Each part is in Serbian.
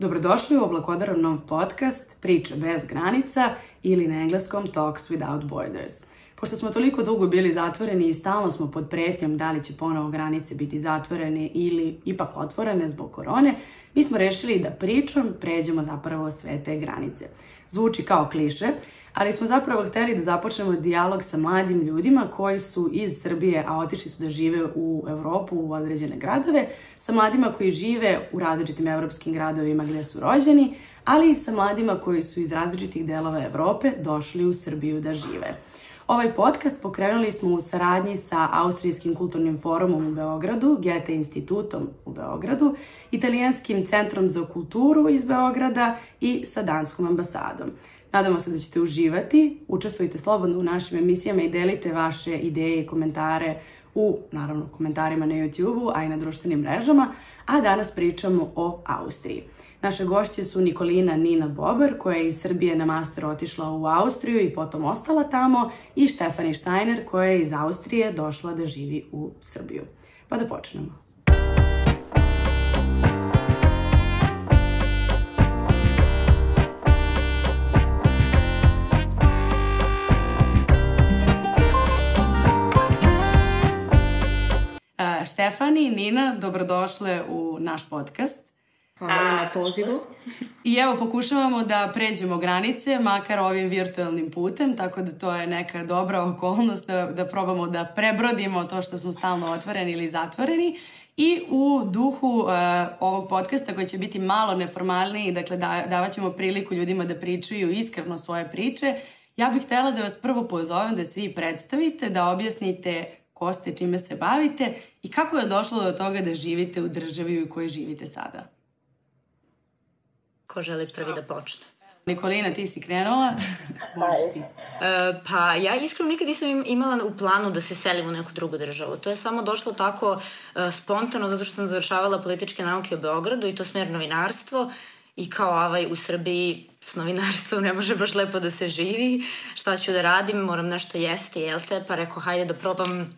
Dobrodošli u Oblakodarovnov podcast Priče bez granica ili na engleskom Talks Without Borders. Pošto smo toliko dugo bili zatvoreni i stalno smo pod pretnjom da li će ponovo granice biti zatvorene ili ipak otvorene zbog korone, mi smo rešili da pričom pređemo zapravo sve te granice. Zvuči kao kliše, ali smo zapravo hteli da započnemo dijalog sa mladim ljudima koji su iz Srbije, a otišli su da žive u Evropu, u određene gradove, sa mladima koji žive u različitim evropskim gradovima gde su rođeni, ali i sa mladima koji su iz različitih delova Evrope došli u Srbiju da žive. Ovaj podcast pokrenuli smo u saradnji sa Austrijskim kulturnim forumom u Beogradu, Goethe institutom u Beogradu, Italijanskim centrom za kulturu iz Beograda i sa Danskom ambasadom. Nadamo se da ćete uživati, učestvujte slobodno u našim emisijama i delite vaše ideje i komentare u, naravno, komentarima na YouTube-u, a i na društvenim mrežama, a danas pričamo o Austriji. Naše gošće su Nikolina Nina Bober, koja je iz Srbije na master otišla u Austriju i potom ostala tamo, i Štefani Steiner, koja je iz Austrije došla da živi u Srbiju. Pa da počnemo. Dobrodošle u naš podcast. Hvala na pozivu. I evo, pokušavamo da pređemo granice, makar ovim virtualnim putem, tako da to je neka dobra okolnost da, da probamo da prebrodimo to što smo stalno otvoreni ili zatvoreni. I u duhu uh, ovog podcasta koji će biti malo neformalniji, dakle da, davat ćemo priliku ljudima da pričaju iskreno svoje priče, ja bih htela da vas prvo pozovem da svi predstavite, da objasnite ko ste, čime se bavite i kako je došlo do toga da živite u državi u kojoj živite sada? Ko želi prvi da počne? Nikolina, ti si krenula, možeš ti. E, pa ja iskreno nikad nisam imala u planu da se selim u neku drugu državu. To je samo došlo tako e, spontano zato što sam završavala političke nauke u Beogradu i to smer novinarstvo i kao ovaj u Srbiji s novinarstvom ne može baš lepo da se živi. Šta ću da radim, moram nešto jesti, jel te? Pa rekao, hajde da probam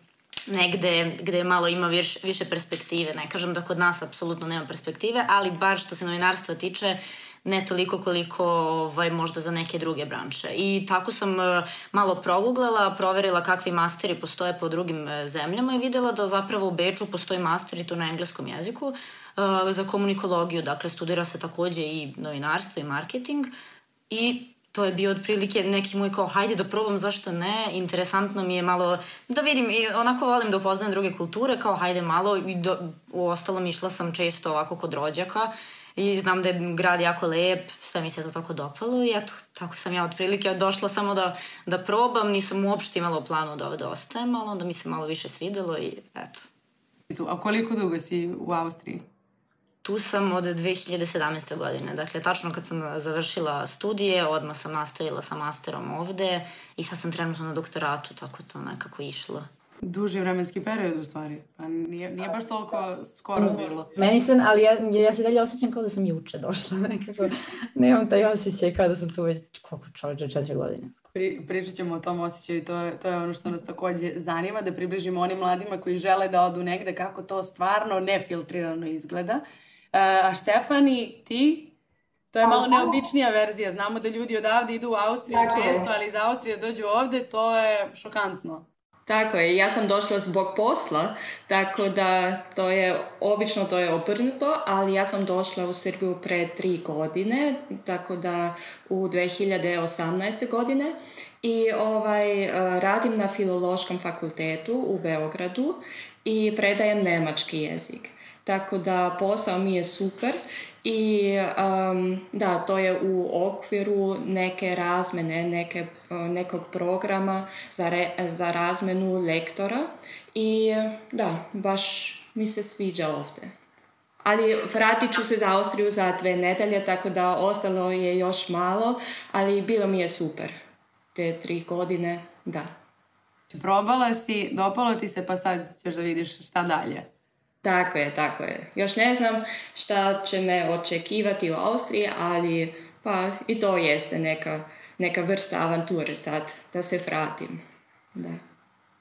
negde gde malo ima više, više perspektive. Ne kažem da kod nas apsolutno nema perspektive, ali bar što se novinarstva tiče, ne toliko koliko ovaj, možda za neke druge branše. I tako sam uh, malo proguglala, proverila kakvi masteri postoje po drugim uh, zemljama i videla da zapravo u Beču postoji master i to na engleskom jeziku uh, za komunikologiju. Dakle, studira se takođe i novinarstvo i marketing i to je bio otprilike neki moj kao hajde da probam zašto ne, interesantno mi je malo da vidim i onako volim da upoznam druge kulture kao hajde malo i do, u ostalom išla sam često ovako kod rođaka i znam da je grad jako lep, sve mi se to tako dopalo i eto, tako sam ja otprilike došla samo da, da probam, nisam uopšte imala planu da ovde ostajem, ali onda mi se malo više svidelo i eto. A koliko dugo si u Austriji? Tu sam od 2017. godine, dakle tačno kad sam završila studije, odmah sam nastavila sa masterom ovde i sad sam trenutno na doktoratu, tako to nekako išlo. Duži vremenski period u stvari, pa nije, nije baš toliko skoro bilo. Meni se, ali ja, ja se dalje osjećam kao da sam juče došla, nekako, nemam taj osjećaj kao da sam tu već, koliko čovječe, četiri godine. Pri, pričat ćemo o tom osjećaju, to je, to je ono što nas takođe zanima, da približimo onim mladima koji žele da odu negde kako to stvarno nefiltrirano izgleda. E, a Štefani, ti? To je malo neobičnija verzija. Znamo da ljudi odavde idu u Austriju često, ali iz Austrije da dođu ovde, to je šokantno. Tako je, ja sam došla zbog posla, tako da to je, obično to je obrnuto, ali ja sam došla u Srbiju pre tri godine, tako da u 2018. godine i ovaj, radim na Filološkom fakultetu u Beogradu i predajem nemački jezik. Tako da posao mi je super i um, da, to je u okviru neke razmene, neke, nekog programa za, re, za razmenu lektora i da, baš mi se sviđa ovde. Ali vratit ću se za Austriju za dve nedelje, tako da ostalo je još malo, ali bilo mi je super. Te tri godine, da. Probala si, dopalo ti se, pa sad ćeš da vidiš šta dalje. Tako je, tako je. Još ne znam šta će me očekivati u Austriji, ali pa i to jeste neka, neka vrsta avanture sad, da se vratim. Da.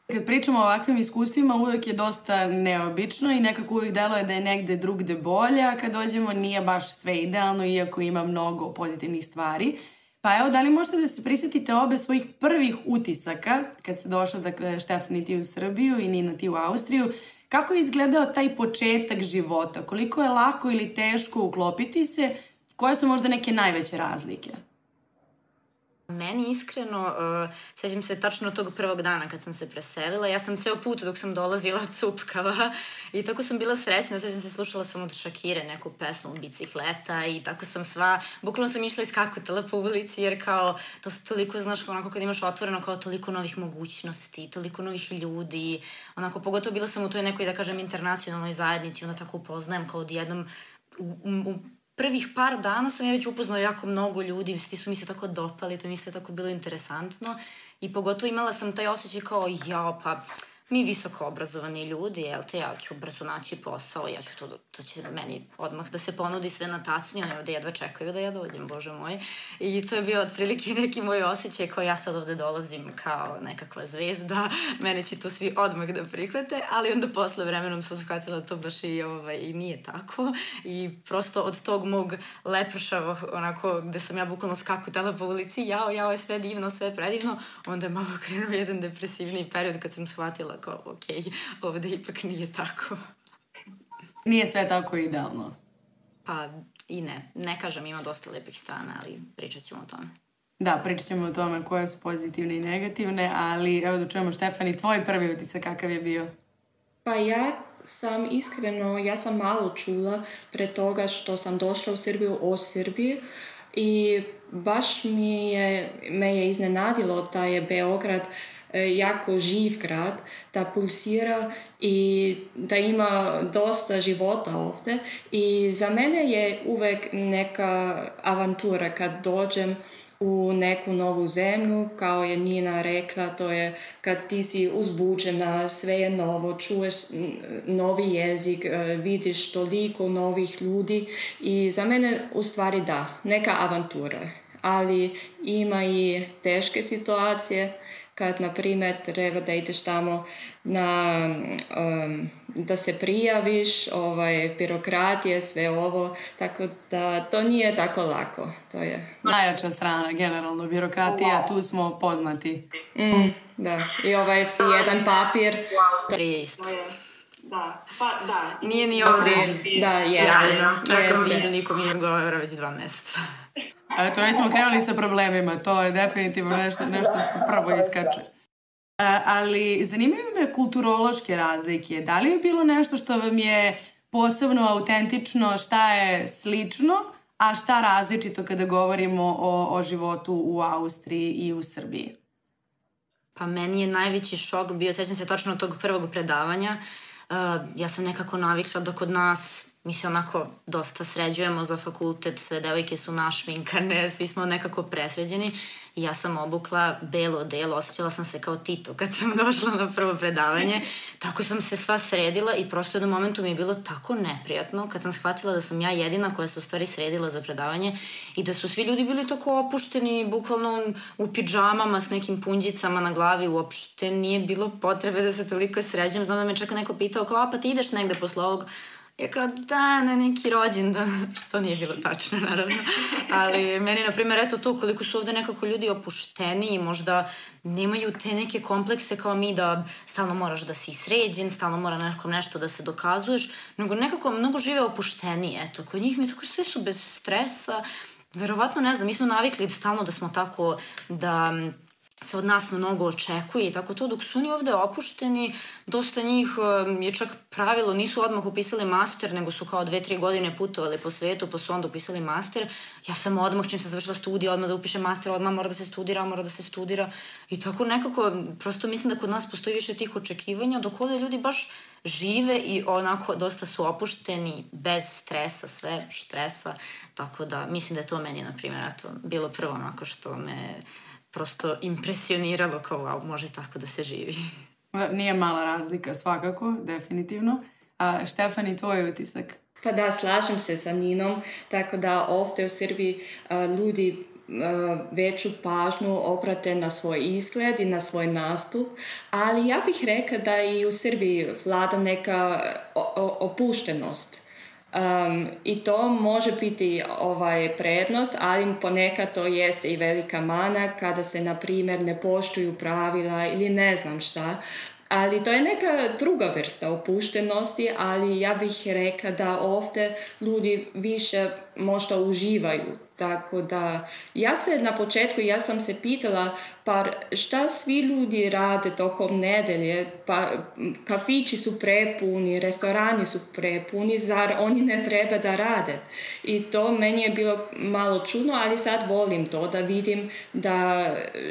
Kad pričamo o ovakvim iskustvima, uvek je dosta neobično i nekako uvek deluje da je negde drugde bolje, a kad dođemo nije baš sve idealno, iako ima mnogo pozitivnih stvari. Pa evo, da li možete da se prisetite obe svojih prvih utisaka kad se došla, dakle, Štefani ti u Srbiju i Nina ti u Austriju, kako je izgledao taj početak života? Koliko je lako ili teško uklopiti se? Koje su možda neke najveće razlike? Meni iskreno, uh, sećam se tačno tog prvog dana kad sam se preselila, ja sam ceo put dok sam dolazila cupkala i tako sam bila srećna, sećam se slušala sam od Šakire neku pesmu bicikleta i tako sam sva, bukvalno sam išla iskakutala po ulici jer kao to su toliko, znaš, onako kad imaš otvoreno kao toliko novih mogućnosti, toliko novih ljudi, onako pogotovo bila sam u toj nekoj, da kažem, internacionalnoj zajednici, onda tako upoznajem kao odjednom u, u, u prvih par dana sam ja već upoznala jako mnogo ljudi, svi su mi se tako dopali, to mi se tako bilo interesantno i pogotovo imala sam taj osjećaj kao, ja, pa mi visoko obrazovani ljudi, jel te, ja ću brzo naći posao, ja ću to, to će meni odmah da se ponudi sve na tacni, oni ovde jedva čekaju da ja dođem, bože moj. I to je bio otprilike neki moj osjećaj kao ja sad ovde dolazim kao nekakva zvezda, mene će to svi odmah da prihvate, ali onda posle vremenom sam shvatila da to baš i, ovaj, i nije tako. I prosto od tog mog lepršavog, onako, gde sam ja bukvalno skakutala po ulici, jao, jao je sve divno, sve predivno, onda je malo krenuo jedan depresivni period kad sam shvatila kao, ok, ovde ipak nije tako. Nije sve tako idealno. Pa i ne. Ne kažem, ima dosta lepih strana, ali pričat ćemo o tome. Da, pričat ćemo o tome koje su pozitivne i negativne, ali evo da čujemo Štefani, tvoj prvi utisak kakav je bio? Pa ja sam iskreno, ja sam malo čula pre toga što sam došla u Srbiju o Srbiji i baš mi je, me je iznenadilo da je Beograd jako živ grad, da pulsira i da ima dosta života ovde i za mene je uvek neka avantura kad dođem u neku novu zemlju, kao je Nina rekla, to je kad ti si uzbuđena, sve je novo, čuješ novi jezik, e, vidiš toliko novih ljudi i za mene u stvari da, neka avantura. Ali ima i teške situacije, kad na primjer treba da ideš tamo na, um, da se prijaviš, ovaj, birokratije, sve ovo, tako da to nije tako lako. To je... Najjača strana, generalno, birokratija, tu smo poznati. Mm, da, i ovaj jedan papir. Prije isto. Da, pa da. Nije ni ovde. Da, je. Sjajno. Čekam vizu, nikom nije odgovara već dva meseca. A to već smo krenuli sa problemima, to je definitivno nešto, nešto što prvo iskače. A, ali zanimaju me kulturološke razlike. Da li je bilo nešto što vam je posebno autentično, šta je slično, a šta različito kada govorimo o, o životu u Austriji i u Srbiji? Pa meni je najveći šok bio, sećam se tačno tog prvog predavanja, uh, ja sam nekako navikla da kod nas mi se onako dosta sređujemo za fakultet, sve devojke su našminkane, svi smo nekako presređeni ja sam obukla belo delo, osjećala sam se kao Tito kad sam došla na prvo predavanje, tako sam se sva sredila i prosto u jednom momentu mi je bilo tako neprijatno kad sam shvatila da sam ja jedina koja se u stvari sredila za predavanje i da su svi ljudi bili tako opušteni, bukvalno u pidžamama s nekim punđicama na glavi, uopšte nije bilo potrebe da se toliko sređem, znam da me čak neko pitao kao, a pa ti ideš negde posle ovog, Ja kao, da, na neki rođendan, što nije bilo tačno, naravno. Ali meni, na primjer, eto to, koliko su ovde nekako ljudi opušteni i možda nemaju te neke komplekse kao mi da stalno moraš da si sređen, stalno mora nekom nešto da se dokazuješ, nego nekako mnogo žive opušteni, eto. Kod njih mi tako sve su bez stresa, Verovatno, ne znam, mi smo navikli da stalno da smo tako, da se od nas mnogo očekuje i tako to, dok su oni ovde opušteni, dosta njih je čak pravilo, nisu odmah upisali master, nego su kao dve, tri godine putovali po svetu, pa su onda upisali master. Ja sam odmah, čim sam završila studija, odmah da upišem master, odmah mora da se studira, mora da se studira. I tako nekako, prosto mislim da kod nas postoji više tih očekivanja, dok ovde ljudi baš žive i onako dosta su opušteni, bez stresa, sve stresa, tako da mislim da je to meni, na primjer, eto, bilo prvo onako što me prosto impresioniralo kao wow, može tako da se živi. Nije mala razlika svakako, definitivno. A Štefani, tvoj utisak? Pa da, slažem se sa Ninom, tako da ovde u Srbiji a, ljudi veću pažnju oprate na svoj izgled i na svoj nastup, ali ja bih rekla da i u Srbiji vlada neka opuštenost. Um, I to može biti ovaj prednost, ali ponekad to jeste i velika mana kada se, na primjer, ne poštuju pravila ili ne znam šta. Ali to je neka druga vrsta opuštenosti, ali ja bih rekla da ovdje ljudi više možda uživaju. Tako da ja se na početku, ja sam se pitala pa šta svi ljudi rade tokom nedelje, pa kafići su prepuni, restorani su prepuni, zar oni ne treba da rade? I to meni je bilo malo čudno, ali sad volim to da vidim da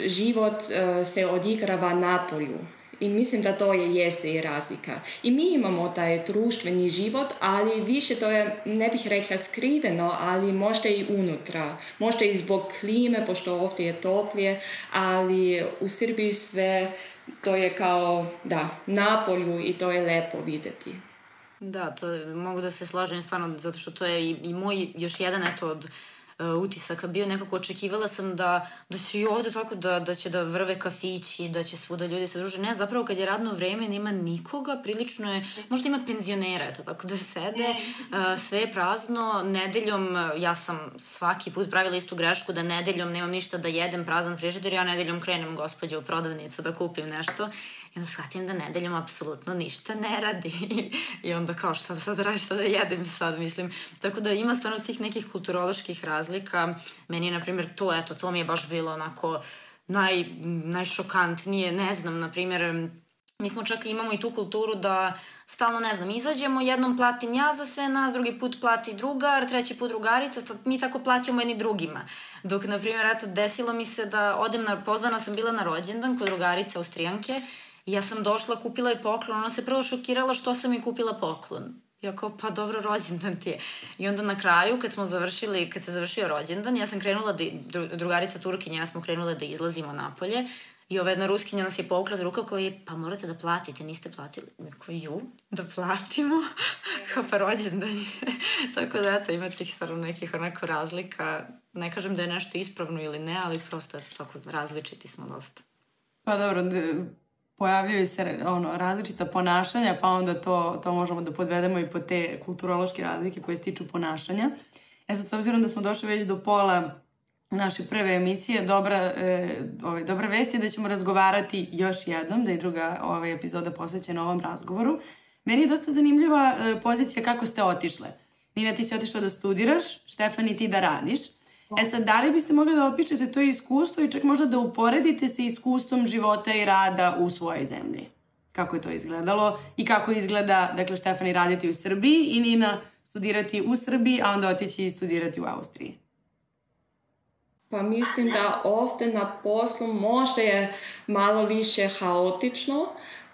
život uh, se odigrava na polju i mislim da to je jeste i razlika. I mi imamo taj društveni život, ali više to je, ne bih rekla skriveno, ali možda i unutra. Možda i zbog klime, pošto ovdje je toplije, ali u Srbiji sve to je kao, da, napolju i to je lepo videti. Da, to mogu da se složim stvarno, zato što to je i, i moj još jedan eto od uh, utisaka bio nekako očekivala sam da, da će i ovde tako da, da će da vrve kafići, da će svuda ljudi se druže. Ne, zapravo kad je radno vreme nema nikoga, prilično je, možda ima penzionera, eto tako da sede, uh, sve je prazno, nedeljom, ja sam svaki put pravila istu grešku da nedeljom nemam ništa da jedem, prazan frižider, ja nedeljom krenem gospođe u prodavnicu da kupim nešto I onda shvatim da nedeljom apsolutno ništa ne radi. I onda kao šta da sad radiš, šta da jedem sad, mislim. Tako da ima stvarno tih nekih kulturoloških razlika. Meni je, na primjer, to, eto, to mi je baš bilo onako naj, najšokantnije, ne znam, na primjer, mi smo čak imamo i tu kulturu da stalno, ne znam, izađemo, jednom platim ja za sve nas, drugi put plati drugar, treći put drugarica, sad mi tako plaćamo jedni drugima. Dok, na primjer, eto, desilo mi se da odem na, pozvana sam bila na rođendan kod drugarice Austrijanke ja sam došla, kupila je poklon, ona se prvo šokirala što sam mi kupila poklon. Ja kao, pa dobro, rođendan ti je. I onda na kraju, kad smo završili, kad se završio rođendan, ja sam krenula da, drugarica Turkinja, ja smo krenule da izlazimo napolje I ova jedna ruskinja nas je povukla za rukav koja je, pa morate da platite, niste platili. Mi kao, ju, da platimo? kao pa rođendan je. Tako da, eto, ima tih stvarno nekih onako razlika. Ne kažem da je nešto ispravno ili ne, ali prosto, eto, tako različiti smo dosta. Pa dobro, pojavljaju se ono, različita ponašanja, pa onda to, to možemo da podvedemo i po te kulturološke razlike koje se tiču ponašanja. E sad, s obzirom da smo došli već do pola naše prve emisije, dobra, e, ovaj, dobra vest je da ćemo razgovarati još jednom, da je druga ovaj, epizoda posvećena ovom razgovoru. Meni je dosta zanimljiva e, pozicija kako ste otišle. Nina, ti si otišla da studiraš, Štefani ti da radiš. E sad, da li biste mogli da opišete to iskustvo i čak možda da uporedite sa iskustvom života i rada u svojoj zemlji? Kako je to izgledalo i kako izgleda, dakle, Štefani raditi u Srbiji i Nina studirati u Srbiji, a onda otići i studirati u Austriji? Pa mislim da ovde na poslu možda je malo više haotično,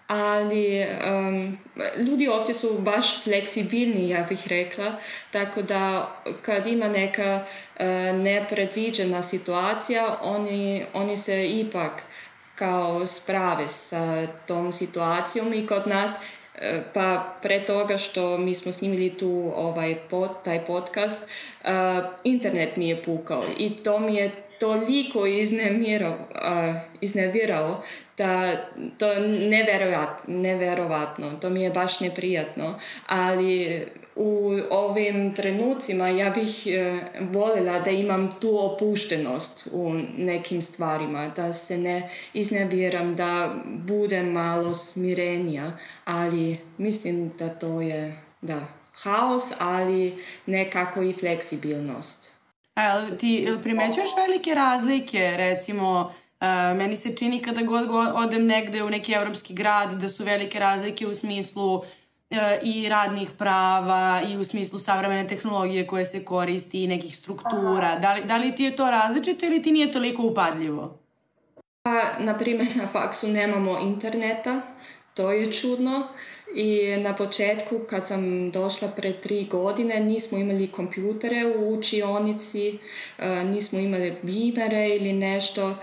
ali um, ljudi ovdje su baš fleksibilni, ja bih rekla, tako da kad ima neka uh, nepredviđena situacija, oni, oni se ipak kao sprave sa tom situacijom i kod nas e, pa pre toga što mi smo snimili tu ovaj pod, taj podcast, uh, internet mi je pukao i to mi je toliko iznemirao, uh, iznevirao da to neverovatno, neverovatno, to mi je baš neprijatno, ali u ovim trenucima ja bih e, voljela da imam tu opuštenost u nekim stvarima, da se ne izneviram, da budem malo smirenija, ali mislim da to je, da, haos, ali nekako i fleksibilnost. A ti primećuješ velike razlike, recimo, Uh, meni se čini kada god, god odem negde u neki evropski grad da su velike razlike u smislu uh, i radnih prava i u smislu savremene tehnologije koje se koristi i nekih struktura. Da li, da li ti je to različito ili ti nije toliko upadljivo? Pa, na primjer, na faksu nemamo interneta, to je čudno. I na početku kad sam došla pre tri godine nismo imali kompjutere u učionici, nismo imali bimere ili nešto.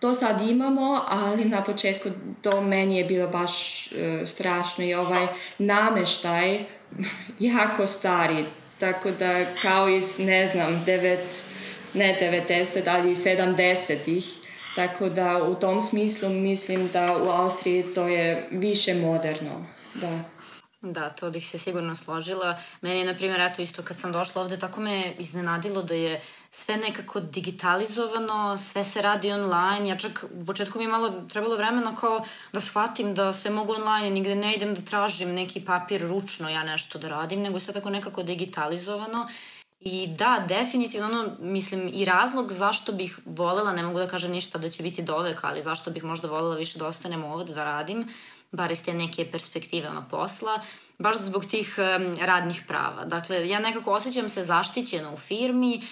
To sad imamo, ali na početku to meni je bilo baš strašno i ovaj nameštaj jako stari. Tako da kao iz, ne znam, devet, ne 90, ali 70-ih. Tako da u tom smislu mislim da u Austriji to je više moderno. Da. Da, to bih se sigurno složila. Meni je, na primjer, eto isto kad sam došla ovde, tako me iznenadilo da je sve nekako digitalizovano, sve se radi online. Ja čak u početku mi je malo trebalo vremena kao da shvatim da sve mogu online, nigde ne idem da tražim neki papir ručno ja nešto da radim, nego je sve tako nekako digitalizovano. I da, definitivno, ono, mislim, i razlog zašto bih volela, ne mogu da kažem ništa da će biti dovek, ali zašto bih možda volela više da ostanem ovde da radim, bar iz te neke perspektive ono posla, baš zbog tih um, radnih prava. Dakle, ja nekako osjećam se zaštićeno u firmi,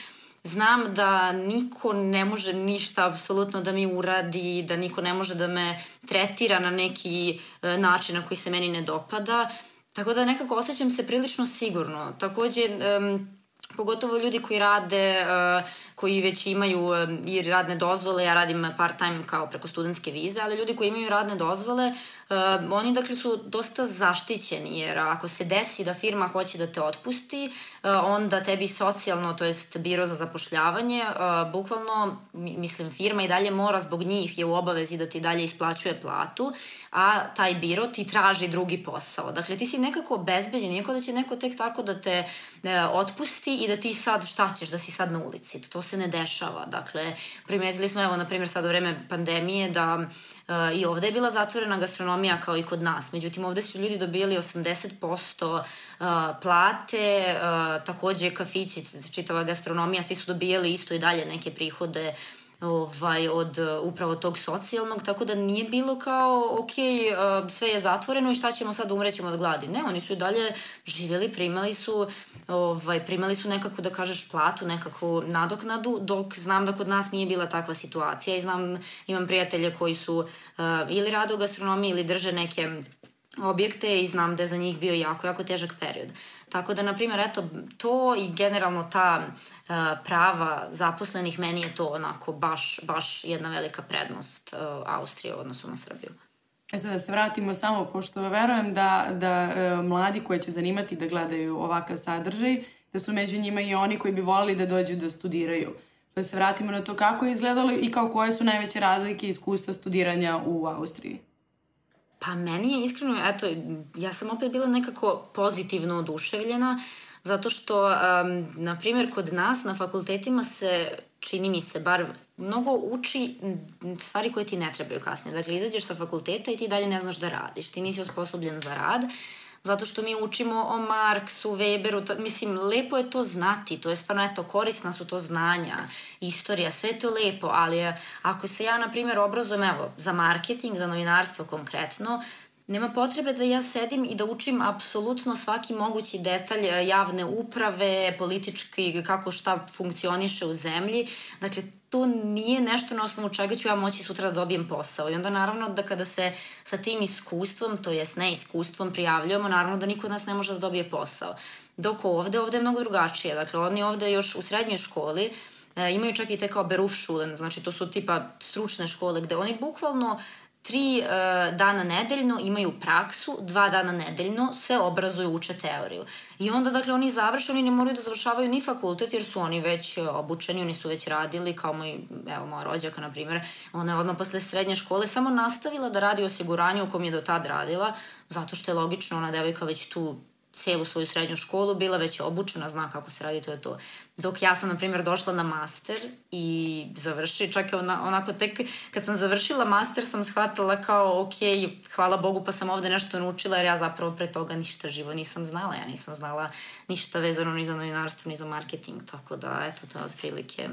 znam da niko ne može ništa apsolutno da mi uradi, da niko ne može da me tretira na neki uh, način na koji se meni ne dopada, tako da nekako osjećam se prilično sigurno. Takođe, um, поготово луѓе кои раде koji već imaju i radne dozvole, ja radim part-time kao preko studentske vize, ali ljudi koji imaju radne dozvole, oni dakle su dosta zaštićeni, jer ako se desi da firma hoće da te otpusti, onda tebi socijalno, to jest biro za zapošljavanje, bukvalno, mislim, firma i dalje mora zbog njih je u obavezi da ti dalje isplaćuje platu, a taj biro ti traži drugi posao. Dakle, ti si nekako bezbeđen, nijeko da će neko tek tako da te e, otpusti i da ti sad šta ćeš, da si sad na ulici. To se ne dešava. Dakle, primetili smo, evo, na primjer, sad u vreme pandemije da Uh, I ovde je bila zatvorena gastronomija kao i kod nas. Međutim, ovde su ljudi dobili 80% uh, plate, uh, takođe kafići, čitava gastronomija, svi su dobijali isto i dalje neke prihode ovaj, od upravo tog socijalnog, tako da nije bilo kao, ok, uh, sve je zatvoreno i šta ćemo sad, umrećemo od gladi. Ne, oni su i dalje živjeli, primali su, ovaj, primali su nekako, da kažeš, platu, nekakvu nadoknadu, dok znam da kod nas nije bila takva situacija i znam, imam prijatelje koji su uh, ili rade u gastronomiji ili drže neke objekte i znam da je za njih bio jako, jako težak period. Tako da, na primjer, eto, to i generalno ta uh, prava zaposlenih, meni je to onako baš, baš jedna velika prednost uh, Austrije u odnosu na Srbiju. E sad da se vratimo samo, pošto verujem da, da uh, mladi koji će zanimati da gledaju ovakav sadržaj, da su među njima i oni koji bi volili da dođu da studiraju. Da se vratimo na to kako je izgledalo i kao koje su najveće razlike iskustva studiranja u Austriji. Pa meni je iskreno, eto, ja sam opet bila nekako pozitivno oduševljena, zato što, um, na primjer, kod nas na fakultetima se, čini mi se, bar mnogo uči stvari koje ti ne trebaju kasnije. Dakle, izađeš sa fakulteta i ti dalje ne znaš da radiš, ti nisi osposobljen za rad, zato što mi učimo o Marksu, Weberu, to, mislim, lepo je to znati, to je stvarno, eto, korisna su to znanja, istorija, sve to lepo, ali ako se ja, na primjer, obrazujem, evo, za marketing, za novinarstvo konkretno, Nema potrebe da ja sedim i da učim apsolutno svaki mogući detalj e, javne uprave, politički, kako šta funkcioniše u zemlji. Dakle, to nije nešto na osnovu čega ću ja moći sutra da dobijem posao. I onda naravno da kada se sa tim iskustvom, to jest ne iskustvom, prijavljujemo, naravno da niko od nas ne može da dobije posao. Dok ovde, ovde je mnogo drugačije. Dakle, oni ovde još u srednjoj školi e, imaju čak i te kao Berufschulen, znači to su tipa stručne škole gde oni bukvalno tri uh, dana nedeljno imaju praksu, dva dana nedeljno se obrazuju, uče teoriju. I onda, dakle, oni završe, oni ne moraju da završavaju ni fakultet, jer su oni već e, obučeni, oni su već radili, kao moj, evo, moja rođaka, na primjer, ona je odmah posle srednje škole samo nastavila da radi osiguranju u kom je do tad radila, zato što je logično, ona devojka već tu celu svoju srednju školu, bila već obučena, zna kako se radi, to je to. Dok ja sam, na primjer, došla na master i završi, čak je ona, onako tek kad sam završila master sam shvatila kao, ok, hvala Bogu pa sam ovde nešto naučila jer ja zapravo pre toga ništa živo nisam znala, ja nisam znala ništa vezano ni za novinarstvo, ni za marketing, tako da, eto, to je otprilike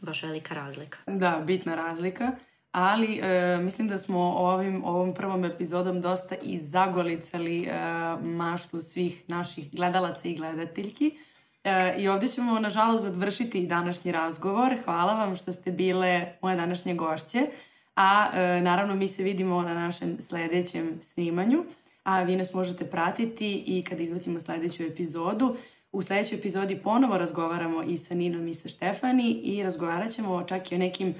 baš velika razlika. Da, bitna razlika ali e, mislim da smo ovim, ovom prvom epizodom dosta i zagolicali e, maštu svih naših gledalaca i gledateljki. E, I ovde ćemo, nažalost, završiti današnji razgovor. Hvala vam što ste bile moje današnje gošće. A e, naravno mi se vidimo na našem sledećem snimanju. A vi nas možete pratiti i kada izbacimo sledeću epizodu. U sledećoj epizodi ponovo razgovaramo i sa Ninom i sa Štefani i razgovarat ćemo čak i o nekim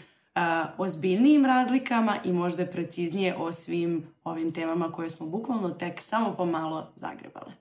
ozbiljnijim razlikama i možda preciznije o svim ovim temama koje smo bukvalno tek samo pomalo zagrebale.